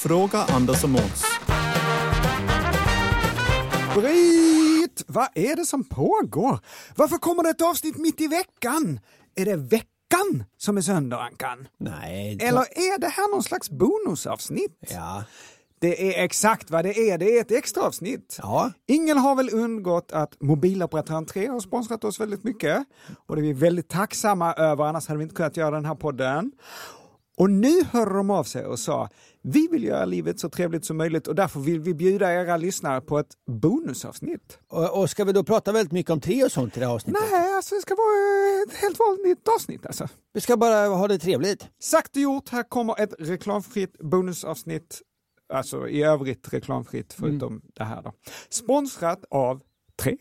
Fråga Anders och Måns. Brit! Vad är det som pågår? Varför kommer det ett avsnitt mitt i veckan? Är det veckan som är sönder, Ankan? Nej. då- Eller är det här någon slags bonusavsnitt? Ja. Det är exakt vad det är, det är ett extra avsnitt. Ja. Ingen har väl undgått att mobiloperatören 3 har sponsrat oss väldigt mycket och det är vi väldigt tacksamma över, annars hade vi inte kunnat göra den här podden. Och nu hörde de av sig och sa, vi vill göra livet så trevligt som möjligt och därför vill vi bjuda era lyssnare på ett bonusavsnitt. Och, och ska vi då prata väldigt mycket om tre och sånt i det här avsnittet? Nej, alltså det ska vara ett helt vanligt avsnitt alltså. Vi ska bara ha det trevligt. Sagt och gjort, här kommer ett reklamfritt bonusavsnitt. Alltså i övrigt reklamfritt förutom det här då. Sponsrat av Tre.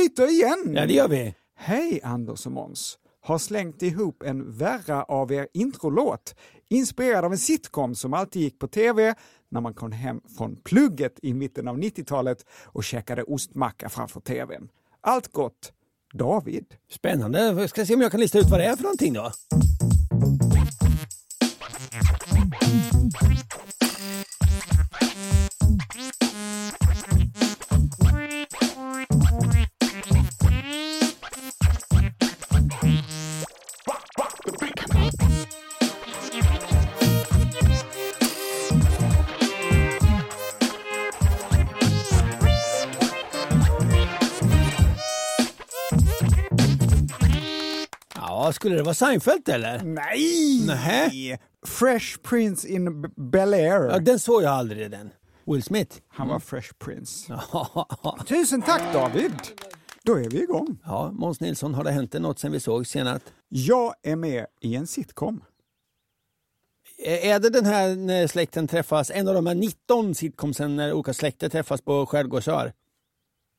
Bryter igen! Ja, det gör vi. Hej Anders och Måns! Har slängt ihop en värra av er introlåt inspirerad av en sitcom som alltid gick på tv när man kom hem från plugget i mitten av 90-talet och käkade ostmacka framför tvn. Allt gott, David. Spännande. Jag ska se om jag kan lista ut vad det är för någonting då. Skulle det vara Seinfeld eller? Nej! Nähä. Fresh Prince in Bel-Air. Ja, den såg jag aldrig den. Will Smith. Han var Fresh Prince. Tusen tack David! Då är vi igång. ja Måns Nilsson, har det hänt något sen vi såg senast? Jag är med i en sitcom. Är det den här när släkten träffas, en av de här 19 sitcomsen när olika släkter träffas på Skärgårdsör?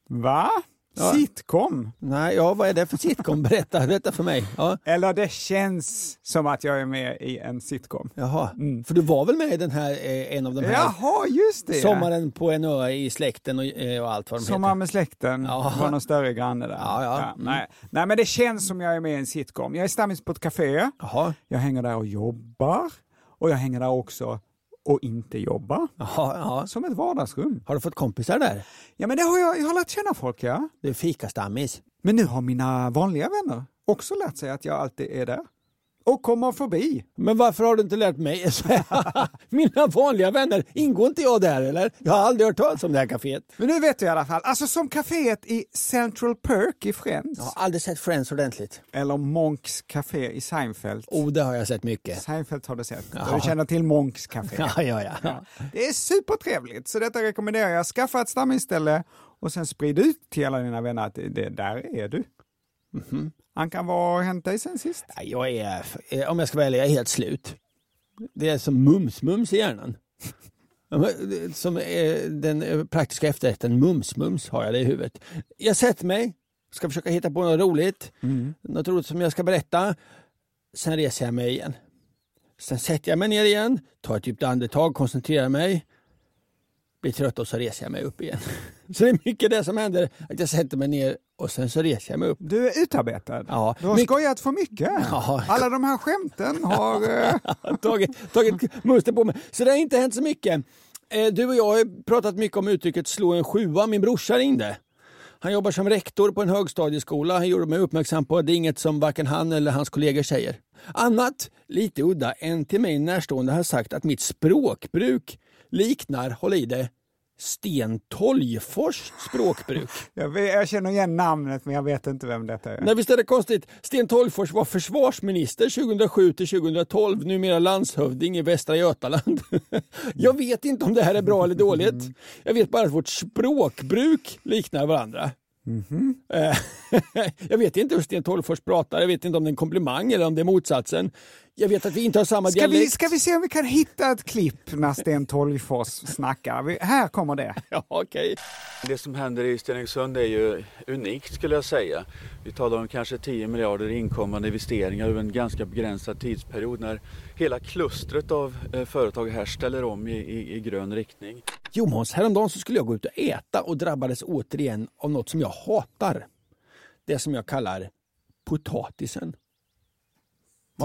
Va? Ja. Sitcom? Nej, ja, vad är det för sitcom? Berätta, berätta för mig. Ja, Eller det känns som att jag är med i en sitcom. jaha, för du var väl med i den här, eh, en av de här Jaha, just det! Sommaren på en ö i släkten och, eh, och allt vad de Sommar heter. med släkten, Ja. var någon större granne där. Ja, ja. Mm. nej. nej, men det känns som jag är med i en sitcom. Jag är stammis på ett café, Jaha, jag hänger där och jobbar och jag hänger där också och inte jobbar. jaha, ja. Som ett vardagsrum. Har du fått kompisar där? Ja, men det har jag, jag har lärt känna folk, ja. Du är fikastammis. Men nu har mina vanliga vänner också lärt sig att jag alltid är där. Och kommer förbi. Men varför har du inte lärt mig? Mina vanliga vänner, ingår inte jag där eller? Jag har aldrig hört talas om det här kaféet. Men nu vet du i alla fall, alltså som kaféet i Central Perk i Friends. Jag har aldrig sett Friends ordentligt. Eller Monks Café i Seinfeld. Oh, det har jag sett mycket. Seinfeld har du sett. Ja. Du känner till Monks Café. Ja, ja, ja. Det är supertrevligt, så detta rekommenderar jag. Skaffa ett stammisställe och sen sprid ut till alla dina vänner att det, där är du. Ankan, vad har hänt dig sen sist? Ja, Jag är, eh, om jag ska ärlig, jag är helt slut. Det är som mums-mums i hjärnan. Som är den eh, praktiska efterrätten, mums-mums har jag det i huvudet. Jag sätter mig, ska försöka hitta på något roligt, något roligt som jag ska berätta. Sen reser jag mig igen. Sen sätter jag mig ner igen, tar ett djupt andetag, koncentrerar mig, blir trött och så reser jag mig upp igen. Så det är mycket det som händer, att jag sätter mig ner och sen så reser jag mig upp. Du är utarbetad. Ja. Du har Mycket- skojat för mycket. Ja. Alla de här skämten har... eh, tagit, tagit musten på mig. Så det har inte hänt så mycket. Eh, Du och jag har pratat mycket om uttrycket slå en sjua. Min brorsa ringde. Han jobbar som rektor på en högstadieskola. Han gjorde mig uppmärksam på att det är inget som varken han eller hans kollegor säger. Annat, lite udda, en till mig närstående har sagt att mitt språkbruk liknar, håll i det, Sten Tolgfors språkbruk. jag, jag känner igen namnet men jag vet inte vem detta är. Nej, visst är det konstigt? Sten Tolgfors var försvarsminister 2007 till 2012, numera landshövding i Västra Götaland. Jag vet inte om det här är bra eller dåligt. Jag vet bara att vårt språkbruk liknar varandra. Eh, jag vet inte hur Sten Tolgfors pratar, jag vet inte om det är en komplimang eller om det är motsatsen. Jag vet att vi inte har samma Ska vi, dialekt. ska vi se om vi kan hitta ett klipp när Sten Tolgfors snackar? Vi, här kommer det. Ja, okej. Det som händer i Stenungsund är ju unikt skulle jag säga. Vi talar om kanske 10 miljarder i inkommande investeringar över en ganska begränsad tidsperiod när hela klustret av eh, företag här ställer om i, i, i grön riktning. Jo Måns, häromdagen så skulle jag gå ut och äta och drabbades återigen av något som jag hatar. Det som jag kallar potatisen.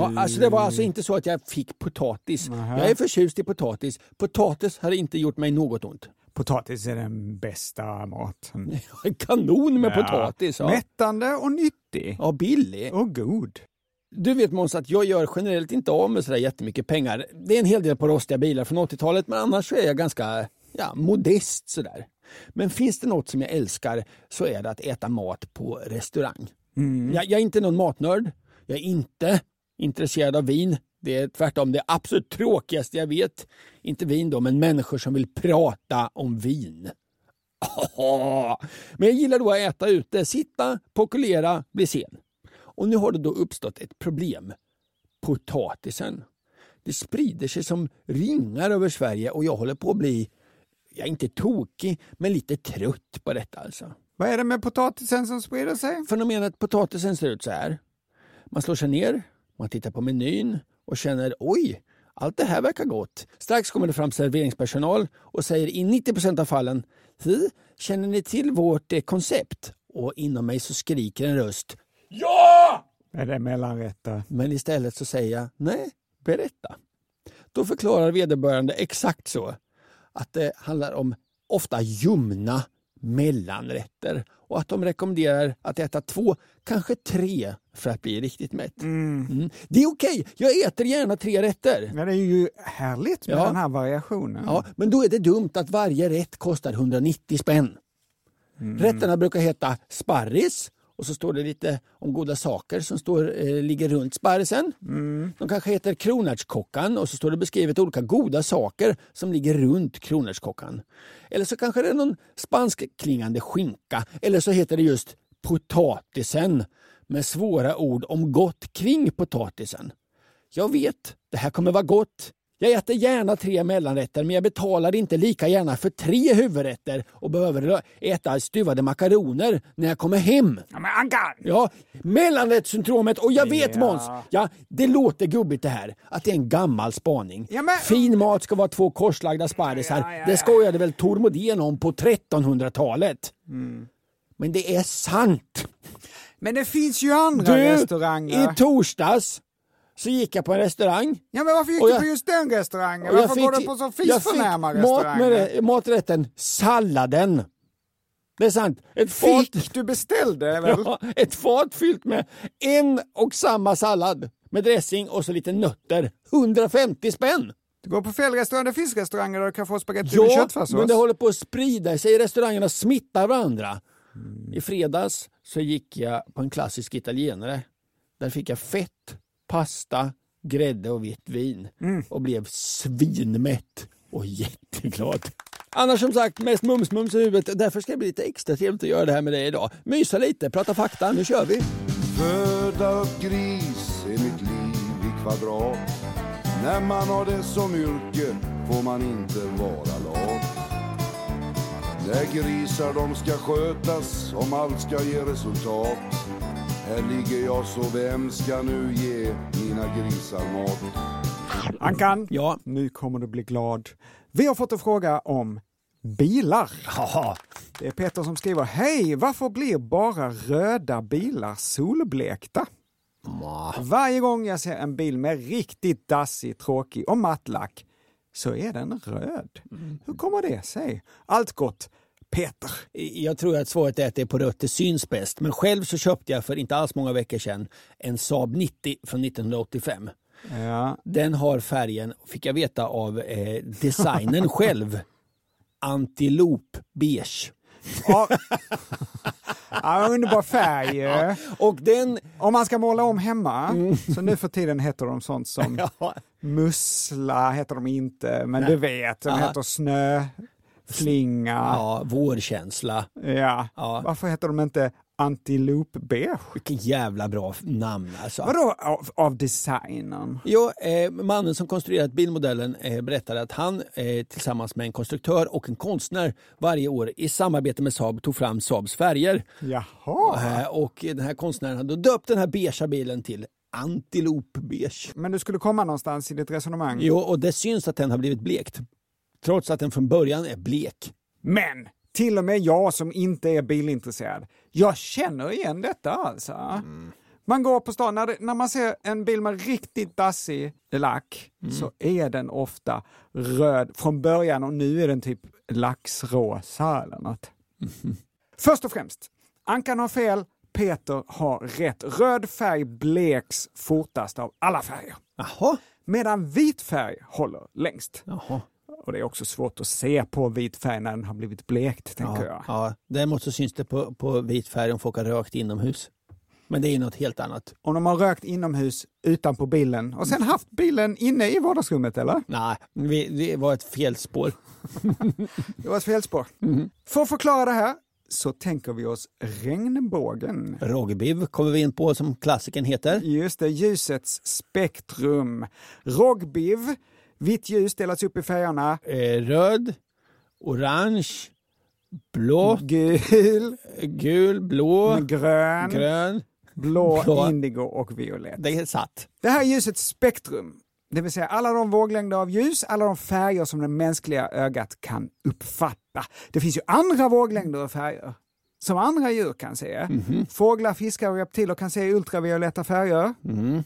Ja, alltså det var alltså inte så att jag fick potatis. Nähä. Jag är förtjust i potatis. Potatis har inte gjort mig något ont. Potatis är den bästa maten. Kanon med potatis. Ja. Mättande och nyttig. ja, billig. Och god. Du vet Måns att jag gör generellt inte av med sådär jättemycket pengar. Det är en hel del på rostiga bilar från 80-talet men annars är jag ganska ja, modest sådär. Men finns det något som jag älskar så är det att äta mat på restaurang. Jag, jag är inte någon matnörd. Jag är inte intresserad av vin. Det är tvärtom det absolut tråkigaste jag vet. Inte vin då, men människor som vill prata om vin. Men jag gillar då att äta ute, sitta, pokulera, bli sen. Och nu har det då uppstått ett problem. Potatisen. Det sprider sig som ringar över Sverige och jag håller på att bli, jag är inte tokig, men lite trött på detta alltså. Vad är det med potatisen som sprider sig? Fenomenet potatisen ser ut så här. Man slår sig ner, man tittar på menyn och känner oj, allt det här verkar gott. Strax kommer det fram serveringspersonal och säger i 90% av fallen "Hi, känner ni till vårt eh, koncept? Och inom mig så skriker en röst Ja! Är det mellanrätter? Men istället så säger jag nej, berätta. Då förklarar vederbörande exakt så att det handlar om ofta ljumna mellanrätter och att de rekommenderar att äta två, kanske tre för att bli riktigt mätt. Mm. Det är okej, jag äter gärna tre rätter. Ja, det är ju härligt med Ja. den här variationen. Ja, men då är det dumt att varje rätt kostar 190 spänn. Rätterna brukar heta sparris och så står det lite om goda saker som står, eh, ligger runt sparrisen. De kanske heter kronärtskockan och så står det beskrivet olika goda saker som ligger runt kronärtskockan. Eller så kanske det är någon spanskklingande skinka eller så heter det just potatisen med svåra ord om gott kring potatisen. Jag vet, det här kommer vara gott. Jag äter gärna tre mellanrätter men jag betalar inte lika gärna för tre huvudrätter och behöver äta stuvade makaroner när jag kommer hem. Ja, men Ankan! Ja, mellanrättssyndromet och jag vet Ja. Måns, ja, det låter gubbigt det här, att det är en gammal spaning. Ja, men- Fin mat ska vara två korslagda sparrisar. Ja, ja. Det skojade väl Tor Modén om på 1300-talet. Mm. Men det är sant. Men det finns ju andra Du, restauranger. i torsdags så gick jag på en restaurang Ja, men varför gick du jag- på just den restaurangen? Varför går du på så jag fisförnäma fick mat med, maträtten salladen. Det är sant. Ett fat, Fick du beställde väl? ja, ett fat fyllt med en och samma sallad med dressing och så lite nötter. 150 spänn! Du går på fel restaurang. Det finns restauranger där du kan få spagetti med Ja, köttfärssås. men det håller på att sprida sig. Restaurangerna smittar varandra. I fredags så gick jag på en klassisk italienare. Där fick jag fett, pasta, grädde och vitt vin och blev svinmätt och jätteglad. Annars som sagt mest mums-mums i huvudet. Därför ska det bli lite extra trevligt att göra det här med dig idag. Mysa lite, prata fakta. Nu kör vi! Föda upp gris är mitt liv i kvadrat När man har det som yrke får man inte vara lat När grisar de ska skötas om allt ska ge resultat Här ligger jag så vem ska nu ge mina grisar mat? Ankan, Ja. nu kommer du bli glad. Vi har fått en fråga om bilar. Haha. Det är Peter som skriver, hej, varför blir bara röda bilar solblekta? Varje gång jag ser en bil med riktigt dassig, tråkig och matt lack så är den röd. Hur kommer det sig? Allt gott, Peter. Jag tror att svaret är att det är på rött, det syns bäst. Men själv så köpte jag för inte alls många veckor sedan en Saab 90 från 1985. Ja, Den har färgen, fick jag veta av eh, designern själv, Antilop beige. ja. ja underbar färg. ju. Och den... Om man ska måla om hemma, så nu för tiden heter de sånt som Ja, mussla, heter de inte, men du vet, de Ja. heter snöflinga. ja vårkänsla. Ja. Ja. Varför heter de inte Antilope beige. Vilken jävla bra namn alltså. Vadå av, av designen? Jo, eh, mannen som konstruerat bilmodellen eh, berättade att han eh, tillsammans med en konstruktör och en konstnär varje år i samarbete med Saab tog fram Saabs färger. Jaha. Eh, och den här konstnären hade då döpt den här beigea bilen till Antilope beige. Men du skulle komma någonstans i ditt resonemang. Jo, och det syns att den har blivit blekt. Trots att den från början är blek. Men till och med jag som inte är bilintresserad, jag känner igen detta alltså. Man går på stan, när, det, när man ser en bil med riktigt dassig lack så är den ofta röd från början och nu är den typ laxrosa eller något. Först och främst, Ankan har fel, Peter har rätt. Röd färg bleks fortast av alla färger. Jaha. Medan vit färg håller längst. Jaha. Och det är också svårt att se på vit färg när den har blivit blekt, tänker Ja, jag. ja. Däremot så syns det på, på vit färg om folk har rökt inomhus. Men det är något helt annat. Om de har rökt inomhus utanpå bilen och sen haft bilen inne i vardagsrummet, eller? Nej, vi, det var ett felspår. Det var ett felspår. För att förklara det här så tänker vi oss regnbågen. Rogbiv kommer vi in på som klassikern heter. Just det, ljusets spektrum. Rogbiv, vitt ljus delas upp i färgerna Eh, röd, orange, blå, gul, gul, blå, grön, grön. blå, blå. indigo och violett. Det är satt. Det här är ljusets spektrum, det vill säga alla de våglängder av ljus, alla de färger som det mänskliga ögat kan uppfatta. Det finns ju andra våglängder av färger som andra djur kan se. Fåglar, fiskar och reptiler kan se ultravioletta färger.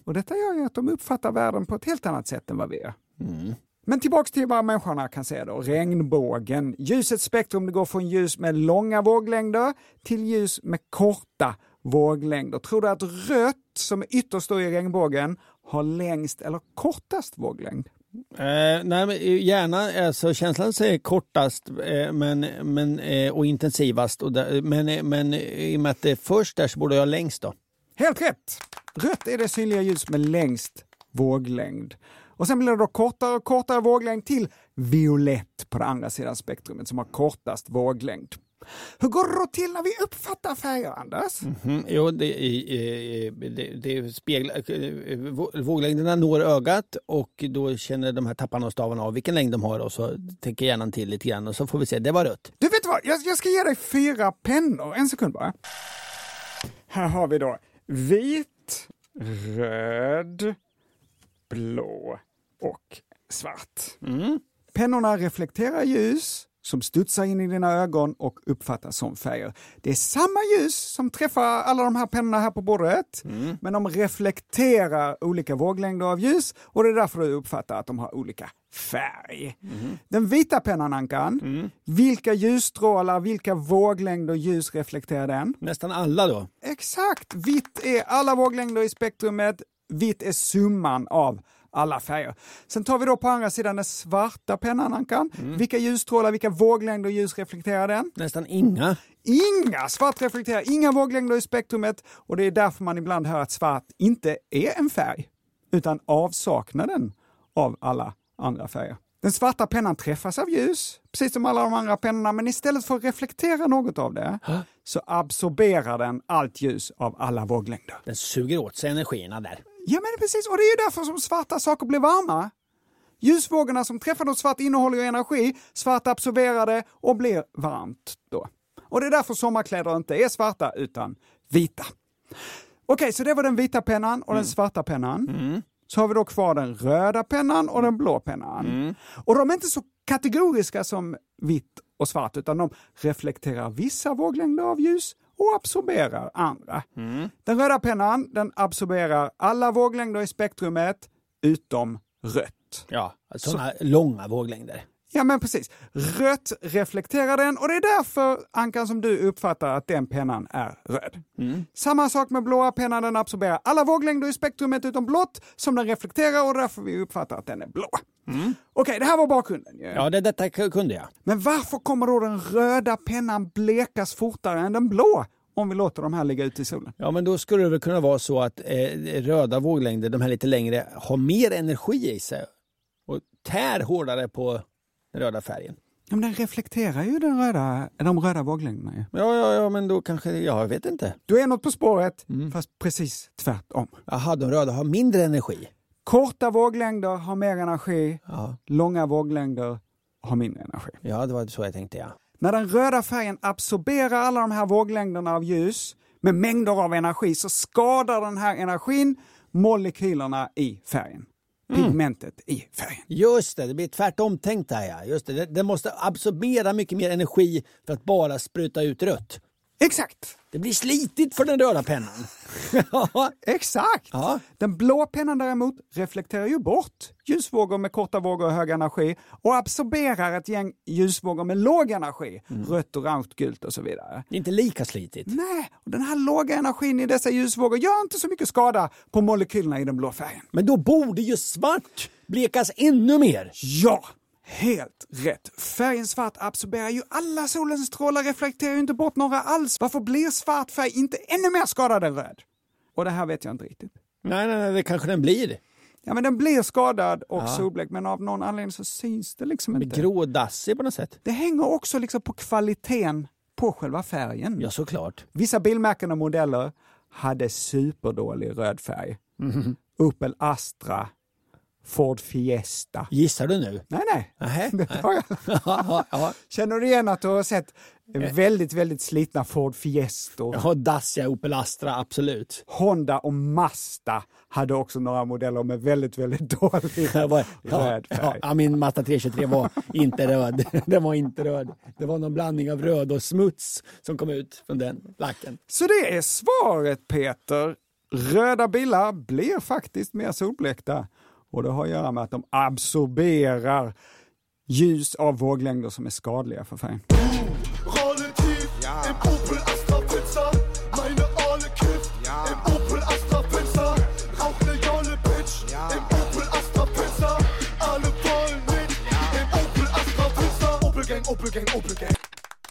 Och detta gör ju att de uppfattar världen på ett helt annat sätt än vad vi gör. Men tillbaks till vad människorna kan se då. Regnbågen. Ljusets spektrum det går från ljus med långa våglängder till ljus med korta våglängder. Tror du att rött, som är ytterst då i regnbågen, har längst eller kortast våglängd? Eh, nej, men gärna, alltså, känslan säger kortast eh, men, men, eh, och intensivast. Och där, men, eh, men i och med att det är först där så borde jag längst då. Helt rätt! Rött är det synliga ljus med längst våglängd. Och sen blir det då kortare och kortare våglängd till violett på andra sidan spektrumet som har kortast våglängd. Hur går det då till när vi uppfattar färger, Anders? Mm, jo, det, eh, det, det speglar, eh, vå- våglängderna når ögat och då känner de här tapparna och stavarna av vilken längd de har och så tänker hjärnan till lite grann och så får vi se, det var rött. Du vet vad, jag, jag ska ge dig fyra pennor. En sekund bara. Här har vi då vit, röd, blå och svart. Pennorna reflekterar ljus som studsar in i dina ögon och uppfattas som färger. Det är samma ljus som träffar alla de här pennorna här på bordet, men de reflekterar olika våglängder av ljus och det är därför du uppfattar att de har olika färg. Den vita pennan, Ankan, vilka ljusstrålar, vilka våglängder ljus reflekterar den? Nästan alla då. Exakt! Vitt är alla våglängder i spektrumet, vitt är summan av alla färger. Sen tar vi då på andra sidan den svarta pennan, Ankan. Vilka ljusstrålar, vilka våglängder ljus reflekterar den? Nästan inga. Inga! Svart reflekterar inga våglängder i spektrumet och det är därför man ibland hör att svart inte är en färg, utan avsaknaden av alla andra färger. Den svarta pennan träffas av ljus, precis som alla de andra pennorna, men istället för att reflektera något av det så absorberar den allt ljus av alla våglängder. Den suger åt sig energierna där. Ja, men precis. Och det är ju därför som svarta saker blir varma. Ljusvågorna som träffar något svart innehåller ju energi, svart absorberar det och blir varmt då. Och det är därför sommarkläder inte är svarta utan vita. Okej, så det var den vita pennan och den svarta pennan. Så har vi då kvar den röda pennan och den blå pennan. Och de är inte så kategoriska som vitt och svart, utan de reflekterar vissa våglängder av ljus och absorberar andra. Den röda pennan den absorberar alla våglängder i spektrumet utom rött. Ja, sådana långa våglängder. Ja men precis. Rött reflekterar den och det är därför, Ankan, som du uppfattar att den pennan är röd. Samma sak med blåa pennan, den absorberar alla våglängder i spektrumet utom blått som den reflekterar och därför vi uppfattar att den är blå. Okej, det här var bakgrunden. Ja, det, detta kunde jag. Men varför kommer då den röda pennan blekas fortare än den blå? Om vi låter de här ligga ute i solen. Ja, men då skulle det väl kunna vara så att eh, röda våglängder, de här lite längre, har mer energi i sig och tär hårdare på den röda färgen. Ja, men den reflekterar ju den röda, de röda våglängderna. Ju. Ja, ja, ja, men då kanske, ja, jag vet inte. Du är något på spåret, Mm. fast precis tvärtom. Jaha, de röda har mindre energi. Korta våglängder har mer energi, Ja, långa våglängder har mindre energi. ja det var så jag tänkte, ja. När den röda färgen absorberar alla de här våglängderna av ljus med mängder av energi så skadar den här energin molekylerna i färgen. Pigmentet i färgen. Just det, det blir tvärtom tänkt där ja. Just det, det- den måste absorbera mycket mer energi för att bara spruta ut rött. Exakt! Det blir slitigt för den röda pennan. Ja, Exakt! Ja. Den blå pennan däremot reflekterar ju bort ljusvågor med korta vågor och hög energi och absorberar ett gäng ljusvågor med låg energi, rött, orange, gult och så vidare. det är inte lika slitigt. Nej, och den här låga energin i dessa ljusvågor gör inte så mycket skada på molekylerna i den blå färgen. Men då borde ju svart blekas ännu mer. Ja, helt rätt. Färgen svart absorberar ju alla solens strålar, reflekterar ju inte bort några alls. Varför blir svart färg inte ännu mer skadad än röd? Och det här vet jag inte riktigt. Nej, nej, nej, det kanske den blir. Ja, men den blir skadad och solblek, men av någon anledning så syns det liksom inte. grådassig på något sätt. Det hänger också liksom på kvaliteten på själva färgen. Ja, såklart. Vissa bilmärken och modeller hade superdålig röd färg. Mhm. Opel Astra, Ford Fiesta. Gissar du nu? Nej, nej. Nej. Det tar jag. ja, ja. Känner du igen att du har sett väldigt, väldigt slitna Ford Fiestor? Har dassiga Opel Astra, absolut. Honda och Mazda hade också några modeller med väldigt, väldigt dålig ja, röd ja, färg. ja, min Mazda 323 var inte röd. Den var inte röd. Det var någon blandning av röd och smuts som kom ut från den lacken. Så det är svaret Peter. Röda bilar blir faktiskt mer solblekta. Och det har att göra med att de absorberar ljus av våglängder som är skadliga för färgen.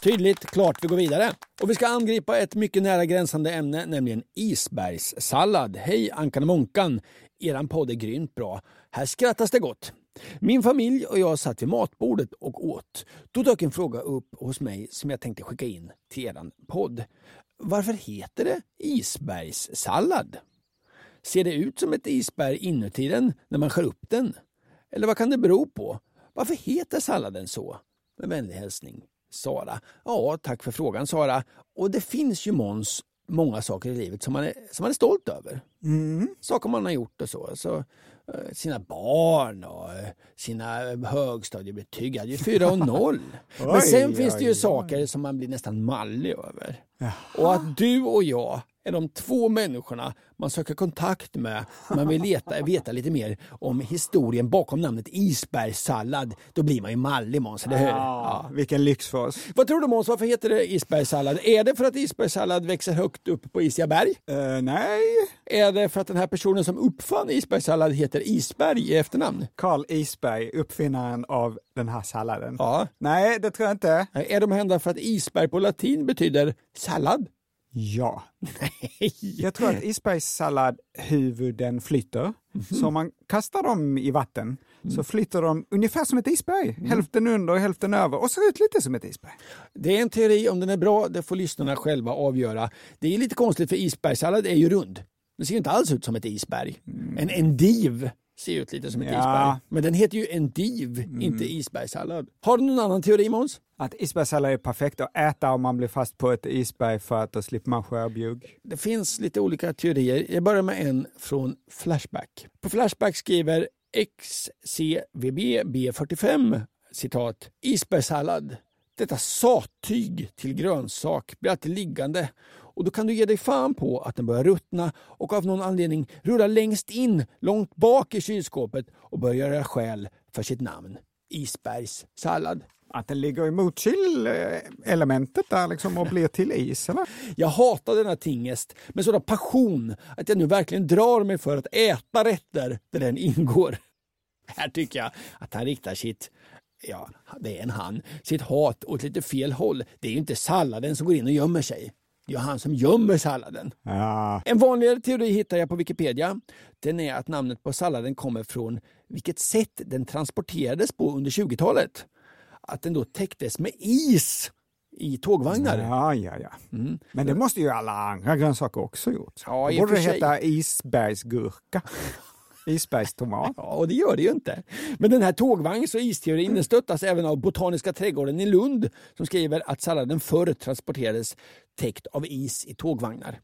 Tydligt, klart, vi går vidare. Och vi ska angripa ett mycket nära gränsande ämne, nämligen isbergssallad. Hej Ankan och Månkan! Eran podd är grymt bra. Här skrattas det gott. Min familj och jag satt vid matbordet och åt. Då dök en fråga upp hos mig som jag tänkte skicka in till eran podd. Varför heter det isbergssallad? Ser det ut som ett isberg inuti den när man skär upp den? Eller vad kan det bero på? Varför heter salladen så? Med vänlig hälsning Sara. Ja, tack för frågan Sara. Och det finns ju Måns många saker i livet som man är, som man är stolt över. Saker man har gjort och så. så eh, sina barn och eh, sina högstadiebetyg. Jag hade ju 4 och 0. Men Oj, sen finns det ju oj, saker som man blir nästan mallig över. Och att du och jag är de två människorna man söker kontakt med man vill leta, veta lite mer om historien bakom namnet isbergssallad. Då blir man ju mallig Måns, eller hur? Ja, vilken lyx för oss. Vad tror du Måns, varför heter det isbergssallad? Är det för att isbergssallad växer högt upp på isiga berg? Eh, nej, Är det för att den här personen som uppfann isbergssallad heter Isberg i efternamn? Carl Isberg, uppfinnaren av den här salladen. Ja. Nej, det tror jag inte. Är de hända för att isberg på latin betyder sallad? Ja. Jag tror att isbergssalladhuvuden flyter. Så om man kastar dem i vatten så flyter de ungefär som ett isberg. Hälften under och hälften över och ser ut lite som ett isberg. Det är en teori, om den är bra det får lyssnarna själva avgöra. Det är lite konstigt för isbergssallad är ju rund. Den ser inte alls ut som ett isberg. En endiv ser ut lite som ett Ja. isberg. Men den heter ju endiv, inte isbergssallad. Har du någon annan teori Måns? Att isbergssallad är perfekt att äta om man blir fast på ett isberg för att då slipper man skörbjugg. Det finns lite olika teorier. Jag börjar med en från Flashback. På Flashback skriver XCVB B45 citat isbergssallad. Detta sattyg till grönsak blir alltid liggande och då kan du ge dig fan på att den börjar ruttna och av någon anledning rulla längst in, långt bak i kylskåpet och börjar göra skäl för sitt namn. Isbergssallad. Att den ligger i motkyl-elementet där liksom och blir till is, eller? Jag hatar denna tingest med sådan passion att jag nu verkligen drar mig för att äta rätter där den ingår. Här tycker jag att han riktar sitt, ja, det är en han, sitt hat åt lite fel håll. Det är ju inte salladen som går in och gömmer sig. Det är han som gömmer salladen. Ja. En vanligare teori hittar jag på Wikipedia. Den är att namnet på salladen kommer från vilket sätt den transporterades på under 20-talet. att den då täcktes med is i tågvagnar. Ja, ja, ja. Men det måste ju alla andra grönsaker också gjort. Ja, borde det heta isbergsgurka. Isbergstomat. Ja, och det gör det ju inte. Men den här tågvagns och isteorin stöttas även av Botaniska trädgården i Lund som skriver att salladen förr transporterades täckt av is i tågvagnar.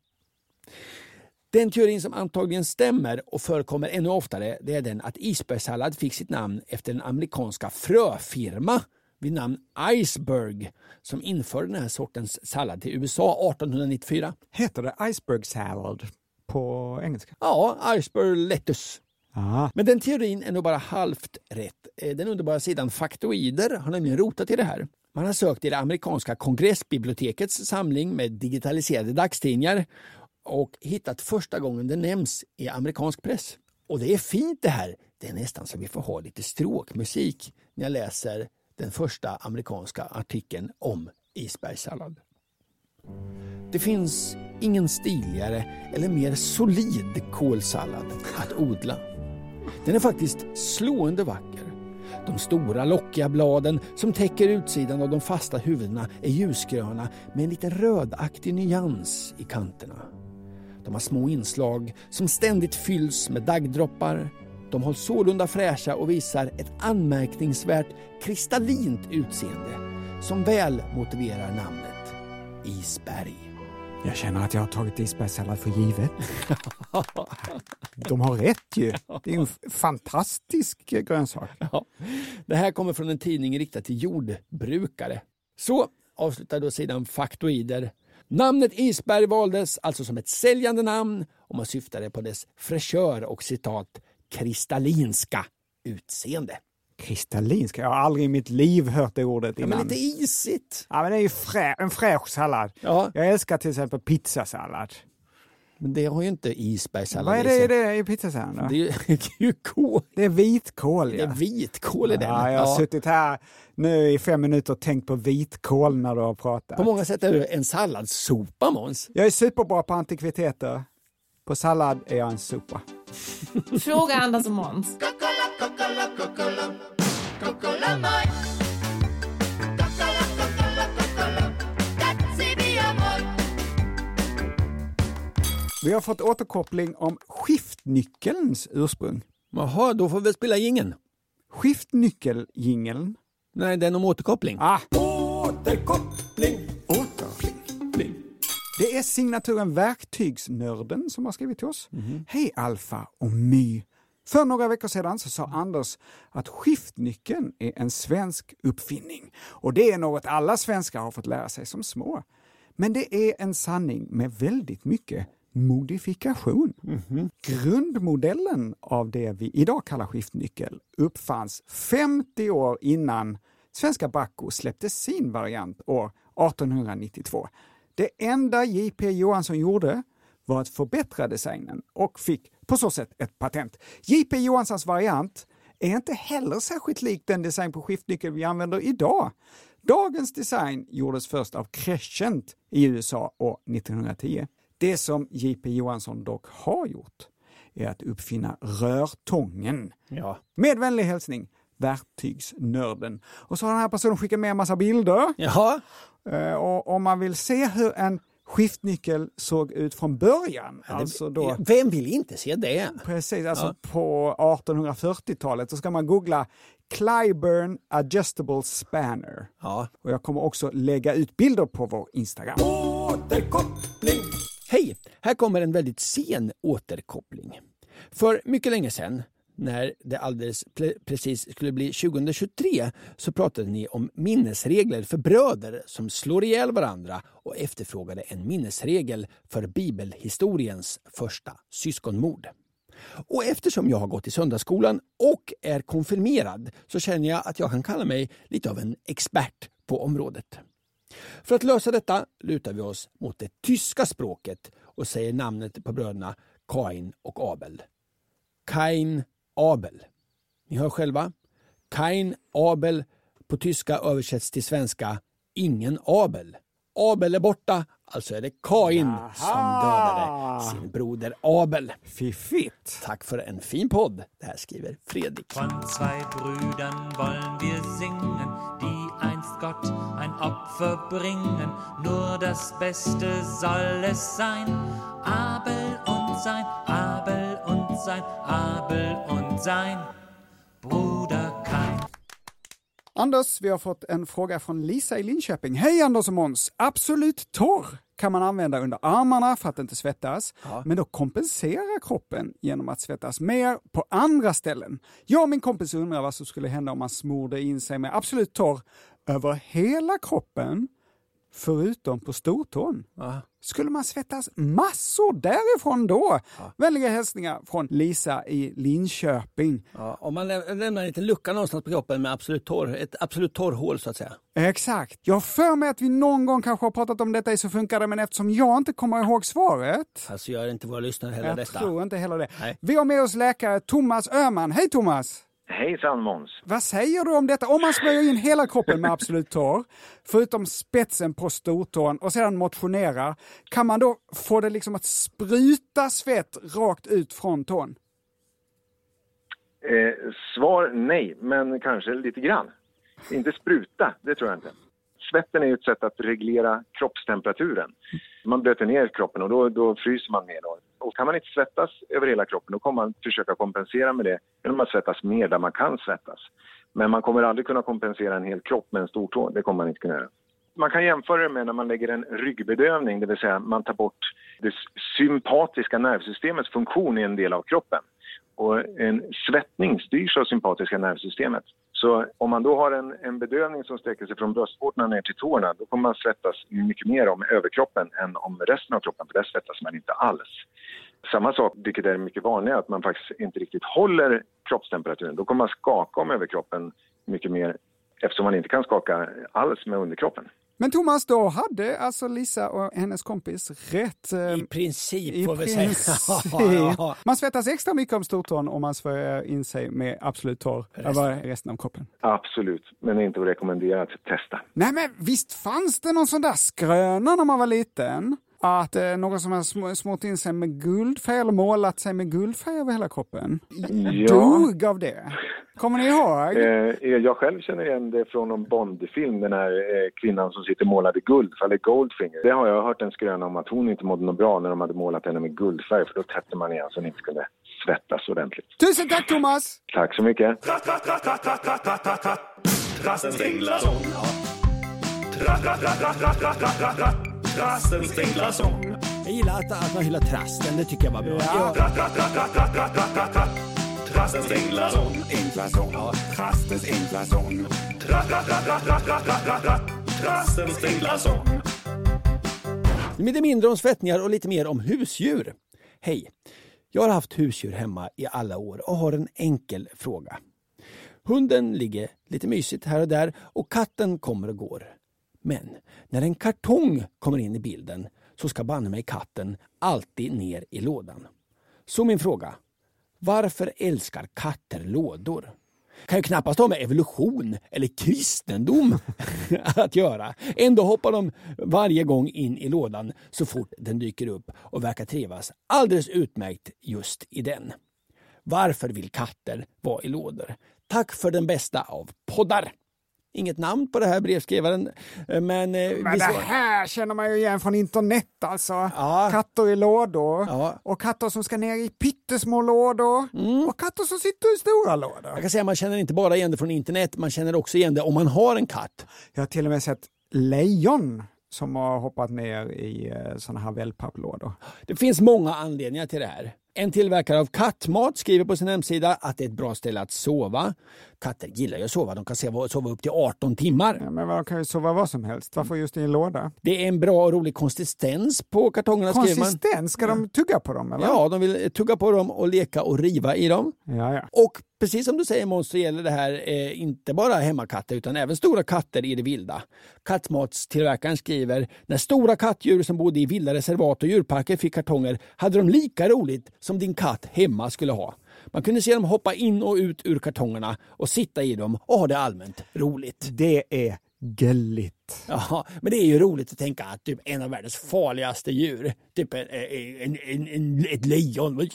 Den teorin som antagligen stämmer och förekommer ännu oftare det är den att isbergssallad fick sitt namn efter en amerikanska fröfirma vid namn Iceberg som införde den här sortens sallad till USA 1894. Heter det iceberg salad på engelska? Ja, Iceberg lettuce. Ah. Men den teorin är nog bara halvt rätt. Eh, Den underbara sidan Faktoider har nämligen rotat i det här. Man har sökt i det amerikanska kongressbibliotekets samling med digitaliserade dagstidningar och hittat första gången det nämns i amerikansk press. Och det är fint det här. Det är nästan så vi får ha lite stråkmusik när jag läser den första amerikanska artikeln om isbergssallad. Det finns ingen stiligare eller mer solid kålsallad att odla. Den är faktiskt slående vacker. De stora lockiga bladen som täcker utsidan av de fasta huvudena är ljusgröna med en liten rödaktig nyans i kanterna. De har små inslag som ständigt fylls med daggdroppar. De hålls sålunda fräscha och visar ett anmärkningsvärt kristallint utseende som väl motiverar namnet isberg. Jag känner att jag har tagit isbergssallad för givet. De har rätt ju. Det är en fantastisk grönsak. Ja. Det här kommer från en tidning riktad till jordbrukare. Så avslutar då sidan Faktoider. Namnet Isberg valdes alltså som ett säljande namn och man syftade på dess fräschör och citat kristallinska utseende. Kristallinska, jag har aldrig i mitt liv hört det ordet Ja, innan. men lite isigt. Ja, men det är ju frä, en fräsch sallad. Ja, Jag älskar till exempel pizzasallad. men det har ju inte isbergssallad Vad är i det, är det i pizzasallad? då? Det är ju, det är ju kål. Det är vitkål. Det Ja. är vitkål i den. Ja, jag har suttit här nu i fem minuter och tänkt på vitkål när du har pratat. På många sätt är det en salladssopa Måns. Jag är superbra på antikviteter. På sallad är jag en sopa. Fråga Anders och Måns. Vi har fått återkoppling om skiftnyckelns ursprung. Jaha, då får vi spela gingen. Skiftnyckeljingeln. Nej, den om återkoppling. Ah, Återkoppling. återkoppling. Det är signaturen Verktygsnörden som har skrivit till oss. Hej Alfa och My. För några veckor sedan så sa Anders att skiftnyckeln är en svensk uppfinning. Och det är något alla svenskar har fått lära sig som små. Men det är en sanning med väldigt mycket modifikation. Grundmodellen av det vi idag kallar skiftnyckel uppfanns 50 år innan svenska Bacco släppte sin variant år 1892. Det enda J.P. Johansson gjorde var att förbättra designen och fick på så sätt ett patent. J.P. Johanssons variant är inte heller särskilt lik den design på skiftnyckel vi använder idag. Dagens design gjordes först av Crescent i USA år 1910. Det som J.P. Johansson dock har gjort är att uppfinna rörtången. Ja. Med vänlig hälsning, verktygsnörden. Och så har den här personen skickat med en massa bilder. Jaha, Eh, Och om man vill se hur en skiftnyckel såg ut från början, alltså då vem vill inte se det? Precis, alltså på 1840-talet så ska man googla Clyburn Adjustable Spanner. Ja. Och jag kommer också lägga ut bilder på vår Instagram. Återkoppling. Hej! Här kommer en väldigt sen återkoppling. För mycket länge sedan, när det alldeles ple- precis skulle bli 2023, så pratade ni om minnesregler för bröder som slår ihjäl varandra och efterfrågade en minnesregel för bibelhistoriens första syskonmord. Och eftersom jag har gått i söndagsskolan och är konfirmerad så känner jag att jag kan kalla mig lite av en expert på området. För att lösa detta lutar vi oss mot det tyska språket och säger namnet på bröderna Kain och Abel. Kain Abel. Ni hör själva. Kain Abel på tyska översätts till svenska ingen Abel. Abel är borta, Alltså är det Kain som dödade sin broder Abel. Fiffigt. Tack för en fin podd. Det här skriver Fredrik. Von zwei Brüdern wollen wir singen, die einst Gott ein Opfer bringen. Nur das Beste soll es sein. Abel und sein, Abel sein, Abel und sein Bruder Kain. Anders, vi har fått en fråga från Lisa i Linköping. Hej Anders och Måns! Absolut torr kan man använda under armarna för att inte svettas, men då kompenserar kroppen genom att svettas mer på andra ställen. Jag och min kompis undrar vad som skulle hända om man smorde in sig med Absolut torr över hela kroppen, förutom på stortån. Skulle man svettas massor därifrån då? Vänliga hälsningar från Lisa i Linköping. Ja, om man lä- lämnar en liten lucka någonstans på kroppen med absolut torr, ett absolut torrhål så att säga. Exakt. Jag har för mig att vi någon gång kanske har pratat om detta i Så funkar det, men eftersom jag inte kommer ihåg svaret. Alltså gör inte våra lyssnare heller Jag detta. tror inte heller det. Nej. Vi har med oss läkare Thomas Öhman. Hej Thomas! Hejsan Måns. Vad säger du om detta? Om man smörjer in hela kroppen med Absolut torr, förutom spetsen på stortån och sedan motionerar, kan man då få det liksom att spruta svett rakt ut från tån? Eh, svar nej, men kanske lite grann. Inte spruta, det tror jag inte. Svetten är ett sätt att reglera kroppstemperaturen. Man blöter ner kroppen och då, då fryser man mer. Då. Och kan man inte svettas över hela kroppen då kommer man försöka kompensera med det genom att svettas mer där man kan svettas. Men man kommer aldrig kunna kompensera en hel kropp med en stortå, det kommer man inte kunna göra. Man kan jämföra det med när man lägger en ryggbedövning, det vill säga man tar bort det sympatiska nervsystemets funktion i en del av kroppen. Och en svettning styrs av sympatiska nervsystemet. Så om man då har en, en bedövning som sträcker sig från bröstvårtorna ner till tårna då kommer man svettas mycket mer om överkroppen än om resten av kroppen, för där svettas man inte alls. Samma sak, vilket är mycket vanligare, att man faktiskt inte riktigt håller kroppstemperaturen. Då kommer man skaka om överkroppen mycket mer eftersom man inte kan skaka alls med underkroppen. Men Thomas, då hade alltså Lisa och hennes kompis rätt. I princip I får vi säga. Man svettas extra mycket om stortån om man smörjer in sig med Absolut torr över resten av kroppen. Absolut, men det är inte att rekommendera att testa. Nej men visst fanns det någon sån där skröna när man var liten? Att eh, någon som har sm- smort in sig med guldfärg eller målat sig med guldfärg över hela kroppen. Ja. Dog av det. Kommer ni ihåg? Eh, jag själv känner igen det från någon Bond-film, den här eh, kvinnan som sitter målad i guld, eller Goldfinger. Det har jag hört en skröna om att hon inte mådde något bra när de hade målat henne med guldfärg, för då täppte man igen så hon inte kunde svettas ordentligt. Tusen tack Thomas! Tack så mycket. Trastens. Trastens ringlasång. Jag gillar att, att man hyllar trasten, det tycker jag var bra. Ja. Trastens ringlasång. Inglasång. Trastens inglasång. Trastens ringlasång. Lite mindre om svettningar och lite mer om husdjur. Hej! Jag har haft husdjur hemma i alla år och har en enkel fråga. Hunden ligger lite mysigt här och där och katten kommer och går. Men när en kartong kommer in i bilden så ska banne mig katten alltid ner i lådan. Så min fråga. Varför älskar katter lådor? Kan ju knappast ha med evolution eller kristendom att göra. Ändå hoppar de varje gång in i lådan så fort den dyker upp och verkar trivas alldeles utmärkt just i den. Varför vill katter vara i lådor? Tack för den bästa av poddar! Inget namn på det här brevskrivaren, eh, men... eh, Men det här känner man ju igen från internet alltså. Ja. Katter i lådor Ja. och katter som ska ner i pyttesmå lådor Mm. och katter som sitter i stora lådor. Jag kan säga man känner inte bara igen det från internet, man känner också igen det om man har en katt. Jag har till och med sett lejon som har hoppat ner i eh, såna här wellpapplådor. Det finns många anledningar till det här. En tillverkare av kattmat skriver på sin hemsida att det är ett bra ställe att sova. Katter gillar ju att sova, de kan sova upp till 18 timmar. Ja, men man kan ju sova vad som helst. Varför just i en låda? Det är en bra och rolig konsistens på kartongerna. Konsistens, ska de tugga på dem eller? Ja, de vill tugga på dem och leka och riva i dem. ja, ja. Och precis som du säger Måns så gäller det här eh, inte bara hemmakatter utan även stora katter i det vilda. Kattmatstillverkaren skriver när stora kattdjur som bodde i vilda reservat och djurparker fick kartonger hade de lika roligt som din katt hemma skulle ha. Man kunde se dem hoppa in och ut ur kartongerna och sitta i dem och ha det allmänt roligt. Det är Gulligt. Ja, men det är ju roligt att tänka att typ en av världens farligaste djur, typ en, en, en, en, ett lejon,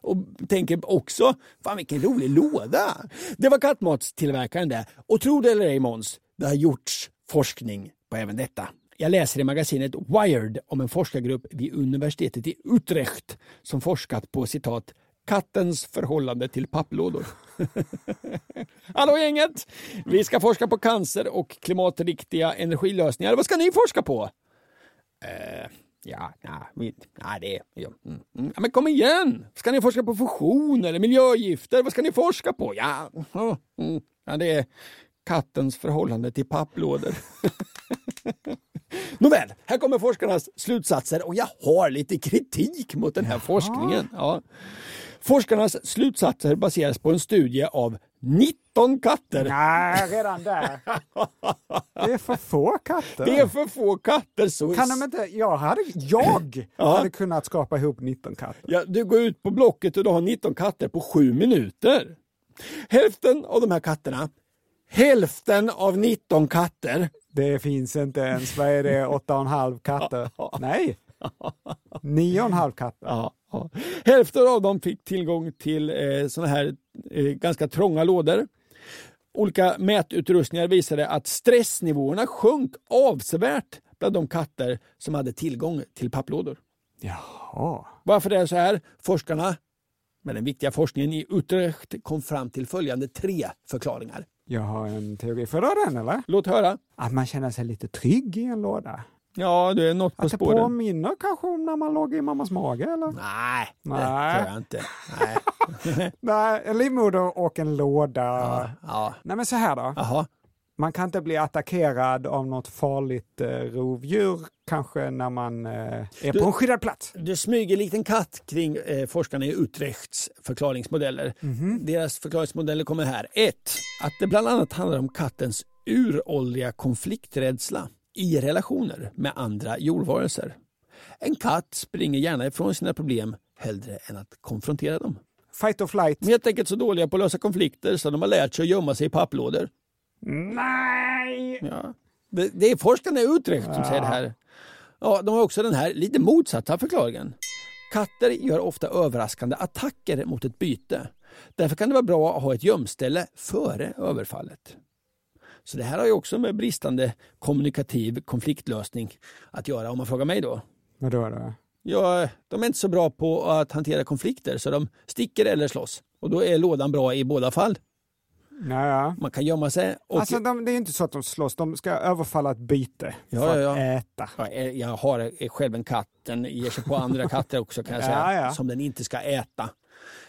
och tänker också, fan vilken rolig låda. Det var kattmatstillverkaren det. Och tro det eller ej Måns, det har gjorts forskning på även detta. Jag läser i magasinet Wired om en forskargrupp vid universitetet i Utrecht som forskat på citat kattens förhållande till papplådor. Hallå gänget! Vi ska forska på cancer och klimatriktiga energilösningar. Vad ska ni forska på? Eh, ja, vi- ja, det. Ja, mm, mm. ja, men kom igen! Ska ni forska på fusion eller miljögifter? Vad ska ni forska på? Ja, mm, ja det är kattens förhållande till papplådor. Nåväl, här kommer forskarnas slutsatser och jag har lite kritik mot den här forskningen. Ja. Forskarnas slutsatser baseras på en studie av 19 katter. Nej, redan där. Det är för få katter. Det är för få katter. Så Kan de inte, jag hade, jag Ja. hade kunnat skapa ihop 19 katter. Ja, du går ut på Blocket och du har 19 katter på 7 minuter. Hälften av de här katterna, hälften av 19 katter, Det finns inte ens, vad är det, 8,5 katter? Nej, 9,5 katter. ja, ja. hälften av dem fick tillgång till eh, såna här eh, ganska trånga lådor. Olika mätutrustningar visade att stressnivåerna sjönk avsevärt bland de katter som hade tillgång till papplådor. Jaha. Varför det är så här? Forskarna med den viktiga forskningen i Utrecht kom fram till följande tre förklaringar. Jag har en teori. Dra den eller? Låt höra. Att man känner sig lite trygg i en låda. Ja, det är något på Att det spåren. påminner kanske om när man låg i mammas mage eller? Nej, det Nej. tror jag inte. Nej. Nej, en livmoder och en låda. Ja, ja. Nej men så här då. Jaha. Man kan inte bli attackerad av något farligt eh, rovdjur kanske när man eh, är Du- på en skyddad plats. Det smyger likt en katt kring eh, forskarna i Utrechts förklaringsmodeller. Deras förklaringsmodeller kommer här. 1. Att det bland annat handlar om kattens uråldriga konflikträdsla i relationer med andra jordvarelser. En katt springer gärna ifrån sina problem hellre än att konfrontera dem. Fight or flight. De är helt enkelt så dåliga på att lösa konflikter så de har lärt sig att gömma sig i papplådor. Nej! Ja. Det, det är forskarna i Utrecht som säger det här. Ja, de har också den här lite motsatta förklaringen. Katter gör ofta överraskande attacker mot ett byte. Därför kan det vara bra att ha ett gömställe före överfallet. Så det här har ju också med bristande kommunikativ konfliktlösning att göra om man frågar mig då. Vadå då? Ja, de är inte så bra på att hantera konflikter så de sticker eller slåss. Och då är lådan bra i båda fall. Naja. Man kan gömma sig och Alltså de, det är inte så att de slåss, de ska överfalla ett byte Ja, för ja, att ja. äta. Ja, eh, jag har eh, själv en katt, den ger sig på andra katter också kan jag säga, som den inte ska äta.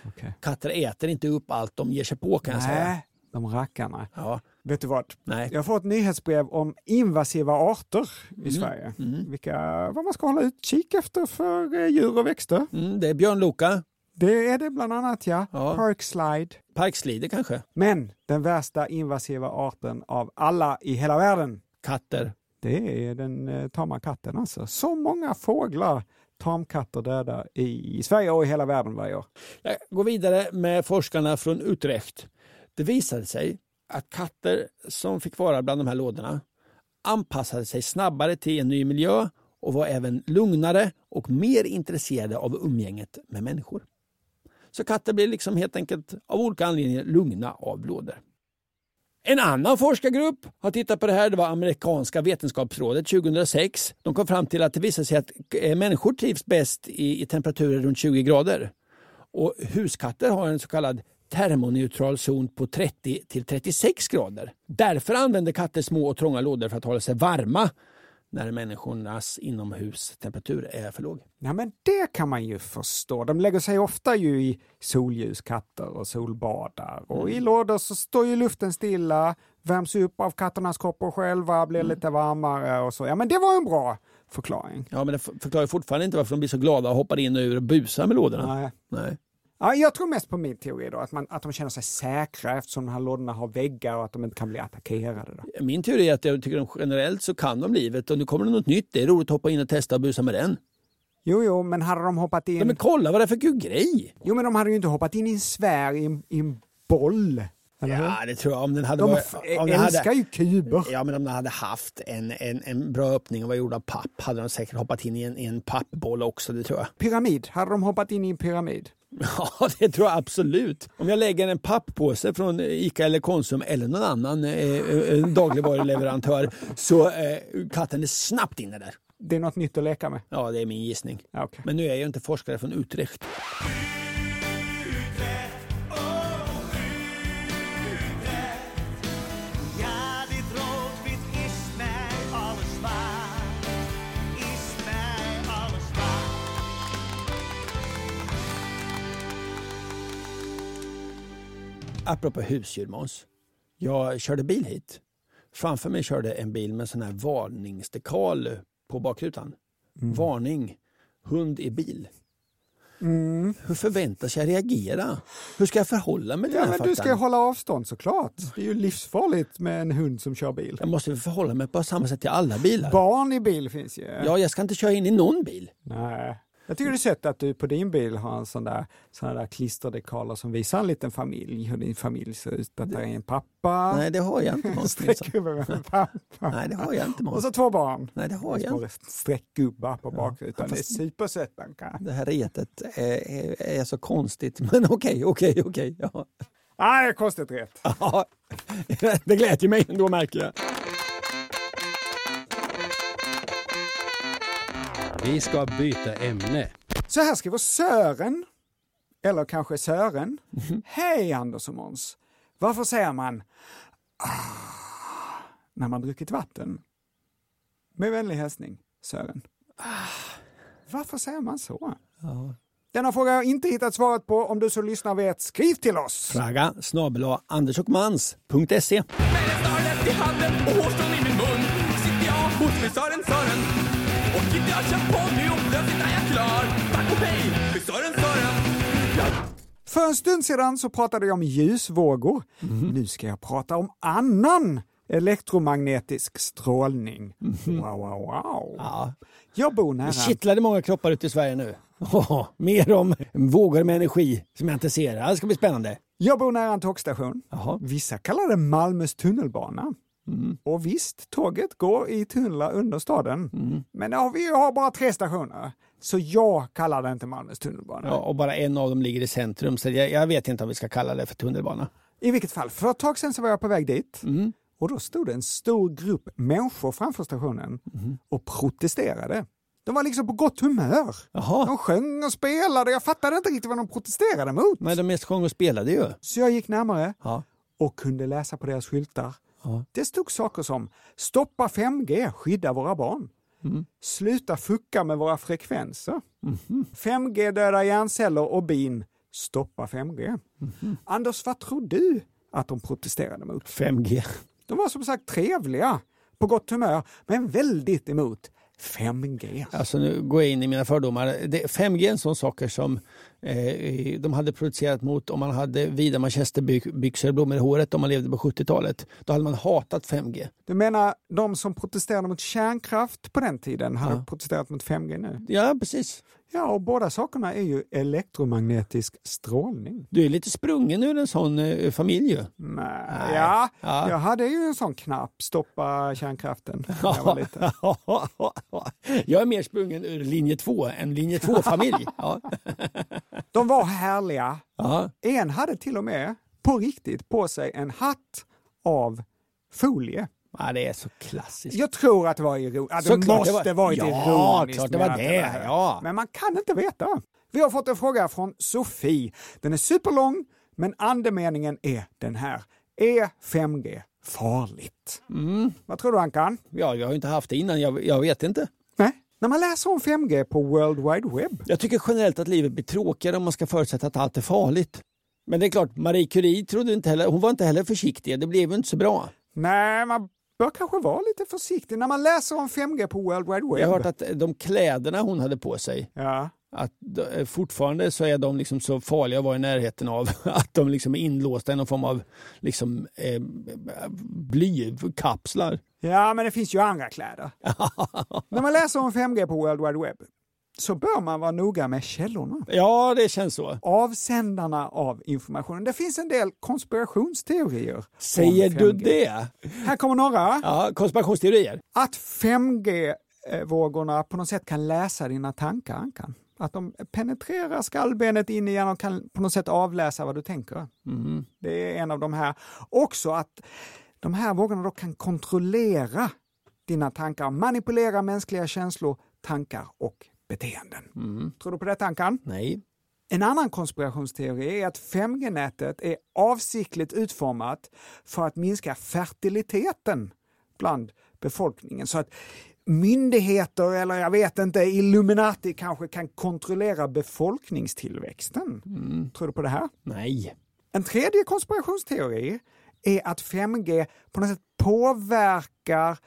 Okej. Katter äter inte upp allt de ger sig på kan jag säga. Nej, de rackarna. Ja, Vet du vad? nej. Jag har fått ett nyhetsbrev om invasiva arter Mm. i Sverige. Vilka, vad man ska hålla utkik efter för eh, djur och växter. Mm, det är björnloka, Det är det bland annat ja. Ja. Parkslide. parkslider kanske, Men den värsta invasiva arten av alla i hela världen, katter. det är den eh, tama katten alltså. Så många fåglar, tamkatter döda i Sverige och i hela världen varje år. Jag går vidare med forskarna från Utrecht. Det visade sig att katter som fick vara bland de här lådorna anpassade sig snabbare till en ny miljö och var även lugnare och mer intresserade av umgänget med människor. Så katter blir liksom helt enkelt av olika anledningar lugna av lådor. En annan forskargrupp har tittat på det här. Det var amerikanska vetenskapsrådet 2006. De kom fram till att det visar sig att eh, människor trivs bäst i, i temperaturer runt 20 grader. Och huskatter har en så kallad termoneutral zon på 30 till 36 grader. Därför använder katter små och trånga lådor för att hålla sig varma när människornas inomhustemperatur är för låg. Ja men det kan man ju förstå. De lägger sig ofta ju i solljus, katter och solbadar. Och i lådor så står ju luften stilla, värms upp av katternas kroppar själva, blir lite varmare och så. Ja men det var en bra förklaring. Ja, men det förklarar fortfarande inte varför de blir så glada och hoppar in och ur och busar med lådorna. Nej. Nej. Ja, jag tror mest på min teori då, att, man, att de känner sig säkra eftersom de här lådorna har väggar och att de inte kan bli attackerade. Då. Min teori är att jag tycker att generellt så kan de livet och nu kommer det något nytt. Det är roligt att hoppa in och testa och busa med den. Jo, jo, men hade de hoppat in... Ja, men kolla vad det är för grej! Jo, men de hade ju inte hoppat in i en sfär i en, i en boll. Eller hur? Ja, det tror jag. Om den hade De varit, om den älskar hade, ju kuber. Ja, men om den hade haft en, en, en bra öppning och var gjord av papp hade de säkert hoppat in i en, i en pappboll också, det tror jag. Pyramid, hade de hoppat in i en pyramid? Ja, det tror jag absolut. Om jag lägger en papppåse från Ica eller Konsum eller någon annan eh, eh, dagligvaruleverantör så eh, katten är snabbt inne där. Det är något nytt att leka med. Ja, det är min gissning. Okej. Men nu är jag ju inte forskare från Utrecht. Apropå husdjur Måns. Jag körde bil hit. Framför mig körde en bil med sån här varningsdekal på bakrutan. Varning, hund i bil. Hur förväntas jag reagera? Hur ska jag förhålla mig till Ja, den här men du ska hålla avstånd såklart. Det är ju livsfarligt med en hund som kör bil. Jag måste förhålla mig på samma sätt till alla bilar. Barn i bil finns ju. Ja, jag ska inte köra in i någon bil. Nej. Jag tycker det är sött att du på din bil har en sån där, såna där klisterdekaler som visar en liten familj, hur din familj ser ut. Att det är en pappa, Nej, det har jag inte Måns. Nej, det har jag inte Och Måns. så två barn. Nej, det har jag inte. streckgubbar på bakrutan. Det är supersött Anka. Det här retet är, är, är så konstigt. Men okej, okej, okej. Ja. Nej, det är konstigt rätt. Ja, det glädjer mig ändå märker jag. Vi ska byta ämne. Så här skriver Sören, eller kanske Sören. Hej Anders och Måns. Varför säger man ah, när man druckit vatten? Med vänlig hälsning, Sören. Ah. Varför säger man så? Denna fråga har jag inte hittat svaret på. Om du som lyssnar vet, skriv till oss. Fråga snabel andersochmans.se. i handen och hårstrån i min mun Sitter jag hos min Sören Sören Och inte jag kör på nu och plötsligt är jag klar Tack och hej för Sören Sören För en stund sedan så pratade jag om ljusvågor. Nu ska jag prata om annan elektromagnetisk strålning. Wow, wow, wow. Ja, Jag bor nära... det kittlade många kroppar ute i Sverige nu. Åh, mer om vågor med energi som jag inte ser. Det ska bli spännande. Jag bor nära en tågstation. Jaha. Vissa kallar det Malmös tunnelbana. Och visst, tåget går i tunnlar under staden. Men ja, vi har bara tre stationer. Så jag kallar det inte Malmös tunnelbana. Ja, och bara en av dem ligger i centrum, så jag, jag vet inte om vi ska kalla det för tunnelbana. I vilket fall, för ett tag sedan så var jag på väg dit. Och då stod det en stor grupp människor framför stationen och protesterade. De var liksom på gott humör. Jaha. De sjöng och spelade. Jag fattade inte riktigt vad de protesterade mot. Men de mest sjöng och spelade ju. Så jag gick närmare Ja. och kunde läsa på deras skyltar. Ja. Det stod saker som Stoppa 5G, skydda våra barn. Mm. Sluta fucka med våra frekvenser. Mhm. 5G dödar hjärnceller och bin. Stoppa 5G. Mhm. Anders, vad tror du att de protesterade mot? 5G. De var som sagt trevliga, på gott humör, men väldigt emot 5G. Alltså nu går jag in i mina fördomar. Det, 5G är en sån saker som de hade producerat mot om man hade vida manchesterbyxor, blommor i håret om man levde på 70-talet. Då hade man hatat 5G. Du menar de som protesterade mot kärnkraft på den tiden hade protesterat mot 5G nu? Ja, precis. Ja, och båda sakerna är ju elektromagnetisk strålning. Du är lite sprungen ur en sån eh, familj ju. Nej. Ja, Ja. jag hade ju en sån knapp, stoppa kärnkraften, när jag var liten. jag är mer sprungen ur linje 2 än linje 2-familj. Ja. De var härliga. Ja. En hade till och med på riktigt på sig en hatt av folie. ja, det är så klassiskt. Jag tror att det var ironiskt. Ja, det måste det var- varit Ja, ironiskt. klart det var det, här. ja. Men man kan inte veta. Vi har fått en fråga från Sofie. Den är superlång, men andemeningen är den här. Är 5G farligt? Mm. Vad tror du Ankan? Ja, jag har inte haft det innan, jag, jag vet inte. Nej. När man läser om 5G på World Wide Web Jag tycker generellt att livet blir tråkigare om man ska förutsätta att allt är farligt. Men det är klart, Marie Curie trodde inte heller, hon var inte heller försiktig. Det blev inte så bra. Nej, man bör kanske vara lite försiktig när man läser om 5G på World Wide Web. Jag har hört att de kläderna hon hade på sig, Ja. Att de- fortfarande så är de liksom så farliga att vara i närheten av att de liksom är inlåsta i någon form av liksom, eh, blykapslar. ja, men det finns ju andra kläder. när man läser om 5G på World Wide Web så bör man vara noga med källorna. Ja, det känns så. Avsändarna av informationen. Det finns en del konspirationsteorier. Säger du 5G. det? Här kommer några. Ja, konspirationsteorier. Att 5G-vågorna på något sätt kan läsa dina tankar, Ankan. Att de penetrerar skallbenet in i hjärnan och kan på något sätt avläsa vad du tänker. Mm. Det är en av de här. Också att de här vågorna då kan kontrollera dina tankar, manipulera mänskliga känslor, tankar och beteenden. Mm. Tror du på det Ankan? Nej. En annan konspirationsteori är att 5G-nätet är avsiktligt utformat för att minska fertiliteten bland befolkningen. Så att myndigheter eller jag vet inte, Illuminati kanske kan kontrollera befolkningstillväxten. Tror du på det här? Nej. En tredje konspirationsteori är att 5G på något sätt påverkar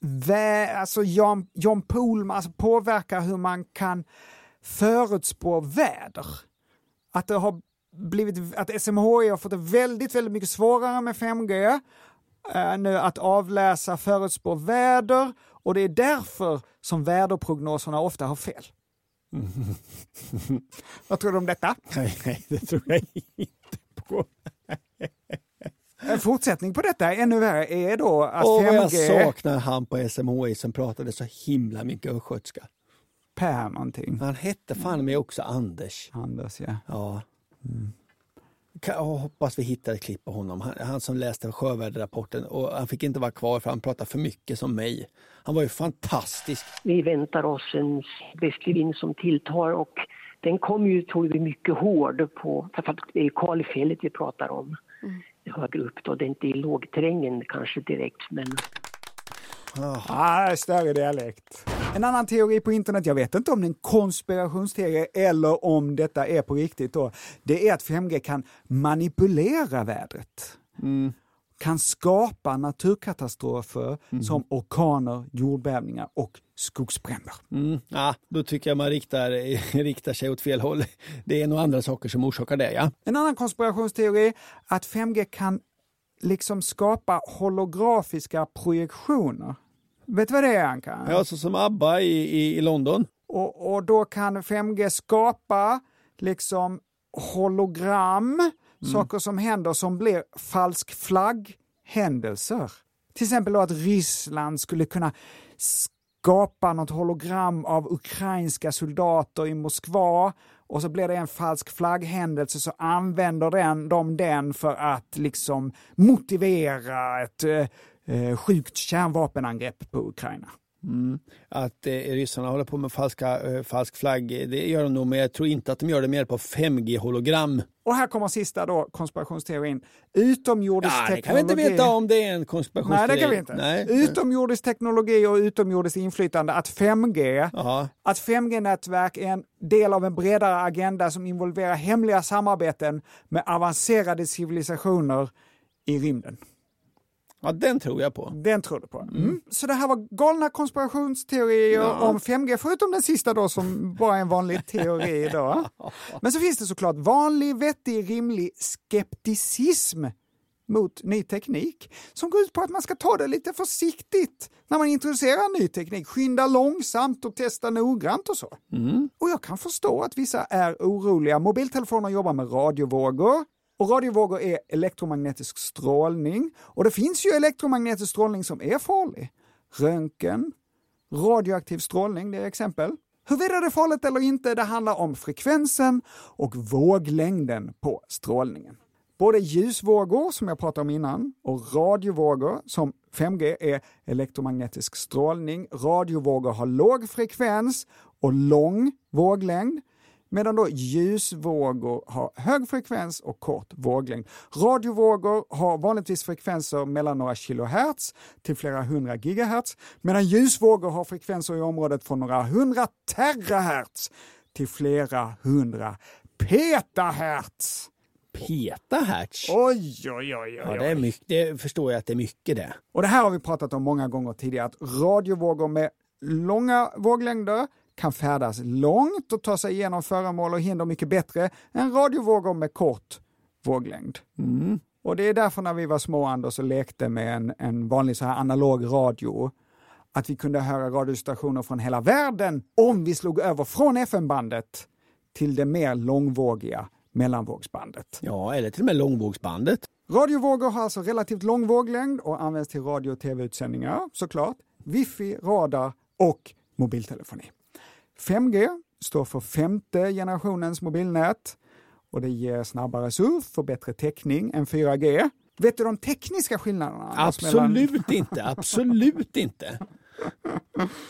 vä- alltså Jan, John Pohlman, alltså påverkar hur man kan förutspå väder. Att det har blivit, att SMHI har fått det väldigt, väldigt mycket svårare med 5G eh, nu att avläsa, förutspå väder och det är därför som väderprognoserna ofta har fel. Vad tror du om detta? Nej, nej, det tror jag inte på. En fortsättning på detta, ännu värre, är då att Åh, vad jag 5G... saknar han på SMHI som pratade så himla mycket östgötska. Per någonting. Han hette fan mig också Anders. Anders, ja. Ja. Kan- Jag hoppas vi hittar ett klipp på honom. Han, han som läste sjöväderrapporten och han fick inte vara kvar för han pratade för mycket som mig. Han var ju fantastisk. Vi väntar oss en västlig vind som tilltar och den kommer ju tror vi mycket hård på, för att det är Kalifjället vi pratar om. Högre upp då, det är inte i lågterrängen kanske direkt men Ah, större dialekt. En annan teori på internet, jag vet inte om det är en konspirationsteori eller om detta är på riktigt då, det är att 5G kan manipulera vädret. Kan skapa naturkatastrofer som orkaner, jordbävningar och skogsbränder. Mm. Ja, då tycker jag man riktar, riktar sig åt fel håll. Det är nog andra saker som orsakar det. Ja. En annan konspirationsteori att 5G kan liksom skapa holografiska projektioner. Vet du vad det är Anka? Ja, så som ABBA i, i, i London. Och, och då kan 5G skapa liksom hologram, saker som händer som blir falsk flagg-händelser. Till exempel då att Ryssland skulle kunna skapa något hologram av ukrainska soldater i Moskva och så blir det en falsk flagghändelse så använder den, de den för att liksom motivera ett eh, eh, sjukt kärnvapenangrepp på Ukraina. Att eh, ryssarna håller på med falska, eh, falsk flagg, det gör de nog, men jag tror inte att de gör det hjälp av 5G-hologram. Och här kommer sista då, konspirationsteorin. Utomjordisk Ja, det teknologi. kan vi inte veta om det är en konspirationsteori. Nej, det kan vi inte. Nej. Utomjordisk teknologi och utomjordiskt inflytande. Att 5G, Ja. att 5G-nätverk är en del av en bredare agenda som involverar hemliga samarbeten med avancerade civilisationer i rymden. Ja, den tror jag på. Den tror du på. Mm. Så det här var galna konspirationsteorier om 5G, förutom den sista då som bara är en vanlig teori. Då. Men så finns det såklart vanlig, vettig, rimlig skepticism mot ny teknik som går ut på att man ska ta det lite försiktigt när man introducerar ny teknik. Skynda långsamt och testa noggrant och så. Och jag kan förstå att vissa är oroliga. Mobiltelefoner jobbar med radiovågor och radiovågor är elektromagnetisk strålning och det finns ju elektromagnetisk strålning som är farlig. Röntgen, radioaktiv strålning, det är exempel. Huruvida det är farligt eller inte, det handlar om frekvensen och våglängden på strålningen. Både ljusvågor, som jag pratade om innan, och radiovågor, som 5G är elektromagnetisk strålning. Radiovågor har låg frekvens och lång våglängd, medan då ljusvågor har hög frekvens och kort våglängd. Radiovågor har vanligtvis frekvenser mellan några kilohertz till flera hundra gigahertz, medan ljusvågor har frekvenser i området från några hundra terahertz till flera hundra petahertz. Petahertz? Oj, oj, oj, oj. Ja, det, är mycket, det förstår jag att det är mycket det. Och det här har vi pratat om många gånger tidigare, att radiovågor med långa våglängder kan färdas långt och ta sig igenom föremål och hinder mycket bättre än radiovågor med kort våglängd. Och det är därför när vi var små, Anders, och lekte med en, en vanlig så här analog radio, att vi kunde höra radiostationer från hela världen om vi slog över från FM-bandet till det mer långvågiga mellanvågsbandet. Ja, eller till och med långvågsbandet. Radiovågor har alltså relativt lång våglängd och används till radio och tv-utsändningar såklart, wifi, radar och mobiltelefoni. 5G står för femte generationens mobilnät och det ger snabbare surf och bättre täckning än 4G. Vet du de tekniska skillnaderna? Absolut inte, absolut inte.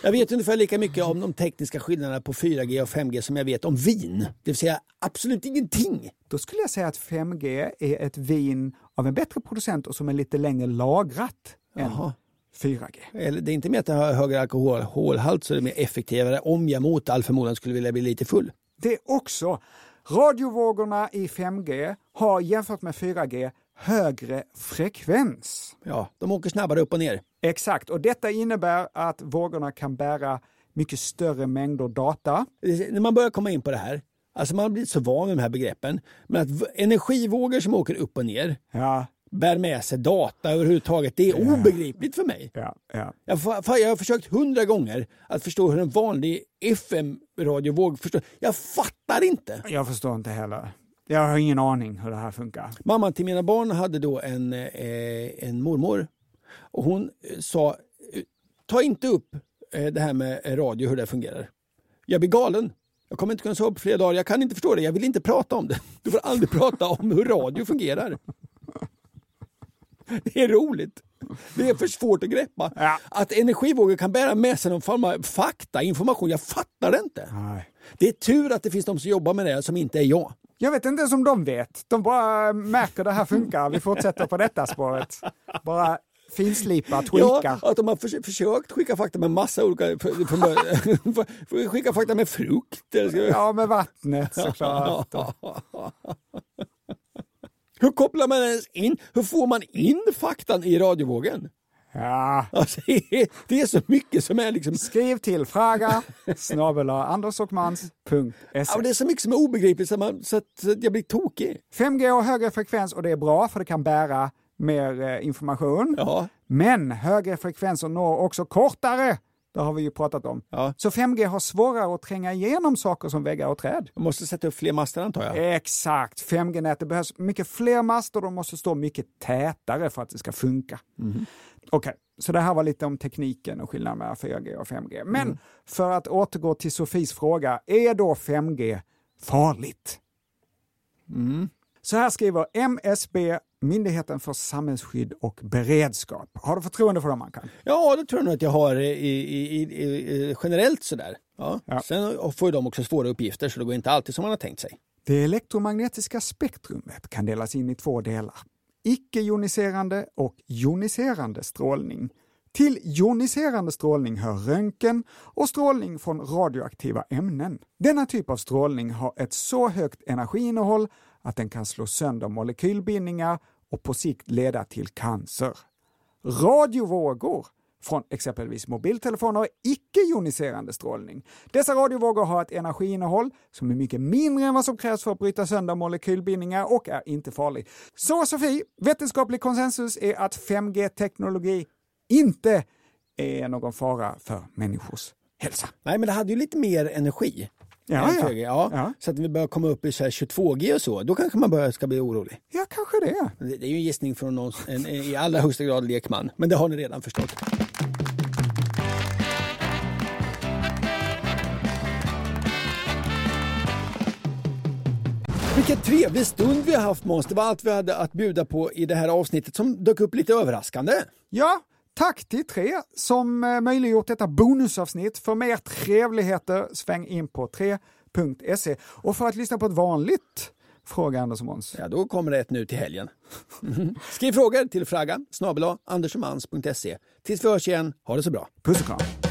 Jag vet ungefär lika mycket om de tekniska skillnaderna på 4G och 5G som jag vet om vin. Det vill säga absolut ingenting. Då skulle jag säga att 5G är ett vin av en bättre producent och som är lite längre lagrat Jaha. än 4G. Eller det är inte mer att det har högre alkoholhalt så det är mer effektivare om jag mot all förmodan skulle vilja bli lite full. Det också. Radiovågorna i 5G har jämfört med 4G högre frekvens. Ja, de åker snabbare upp och ner. Exakt, och detta innebär att vågorna kan bära mycket större mängder data. När man börjar komma in på det här, alltså man har blivit så van med de här begreppen, men att energivågor som åker upp och ner Ja, bär med sig data överhuvudtaget, det är obegripligt för mig. ja, ja. Jag, jag har försökt hundra gånger att förstå hur en vanlig FM-radiovåg förstår. Jag fattar inte. Jag förstår inte heller. Jag har ingen aning hur det här funkar. Mamman till mina barn hade då en, eh, en mormor och hon eh, sa eh, ta inte upp eh, det här med radio, hur det fungerar. Jag blir galen. Jag kommer inte kunna sova på flera dagar. Jag kan inte förstå det. Jag vill inte prata om det. Du får aldrig prata om hur radio fungerar. Det är roligt. Det är för svårt att greppa. Ja. Att energivågor kan bära med sig någon form av fakta, information. Jag fattar det inte. Nej. Det är tur att det finns de som jobbar med det som inte är jag. Jag vet inte ens om de vet. De bara märker det här funkar. Vi fortsätter på detta spåret. Bara finslipar, tweakar. Ja, att de har förs- försökt skicka fakta med massa olika... För, för, för, skicka fakta med frukt. Ja, med vattnet såklart. Hur kopplar man ens in? Hur får man in faktan i radiovågen? Ja. Alltså, det, är, så mycket som är liksom... Skriv till fraga snabel. Ja, det är så mycket som är obegripligt så, man, så, att, så att jag blir tokig. 5G har högre frekvens och det är bra för det kan bära mer eh, information. Ja. Men högre frekvenser når också kortare. Det har vi ju pratat om. Ja. Så 5G har svårare att tränga igenom saker som väggar och träd. Jag måste sätta upp fler master antar jag. Exakt, 5G-nätet behövs mycket fler master, de måste stå mycket tätare för att det ska funka. Okej, så det här var lite om tekniken och skillnaden mellan 4G och 5G. Men för att återgå till Sofies fråga, är då 5G farligt? Så här skriver MSB, Myndigheten för samhällsskydd och beredskap. Har du förtroende för dem, Ankan? Ja, det tror jag nog att jag har i, i, i, i, generellt sådär. Ja. Ja. Sen får ju de också svåra uppgifter så det går inte alltid som man har tänkt sig. Det elektromagnetiska spektrumet kan delas in i två delar. Icke-joniserande och joniserande strålning. Till joniserande strålning hör röntgen och strålning från radioaktiva ämnen. Denna typ av strålning har ett så högt energiinnehåll att den kan slå sönder molekylbindningar och på sikt leda till cancer. Radiovågor från exempelvis mobiltelefoner är icke-joniserande strålning. Dessa radiovågor har ett energiinnehåll som är mycket mindre än vad som krävs för att bryta sönder molekylbindningar och är inte farlig. Så Sofie, vetenskaplig konsensus är att 5G-teknologi inte är någon fara för människors hälsa. Nej, men det hade ju lite mer energi. Ja, ja. 4G, ja. Ja. Så att vi börjar komma upp i så här 22G och så, då kanske man börjar ska bli orolig. Ja, kanske det. Det det är ju en gissning från någon, en, i allra högsta grad lekman, men det har ni redan förstått. Vilken trevlig stund vi har haft Måns. Det var allt vi hade att bjuda på i det här avsnittet som dök upp lite överraskande. Ja, tack till tre som eh, möjliggjort detta bonusavsnitt. För mer trevligheter, sväng in på 3.se. Och för att lyssna på ett vanligt Fråga Anders och Måns. Ja, då kommer det ett nu till helgen. Skriv frågor till fragga snabel-a andersomans.se. Tills vi hörs igen, ha det så bra. Puss och kram.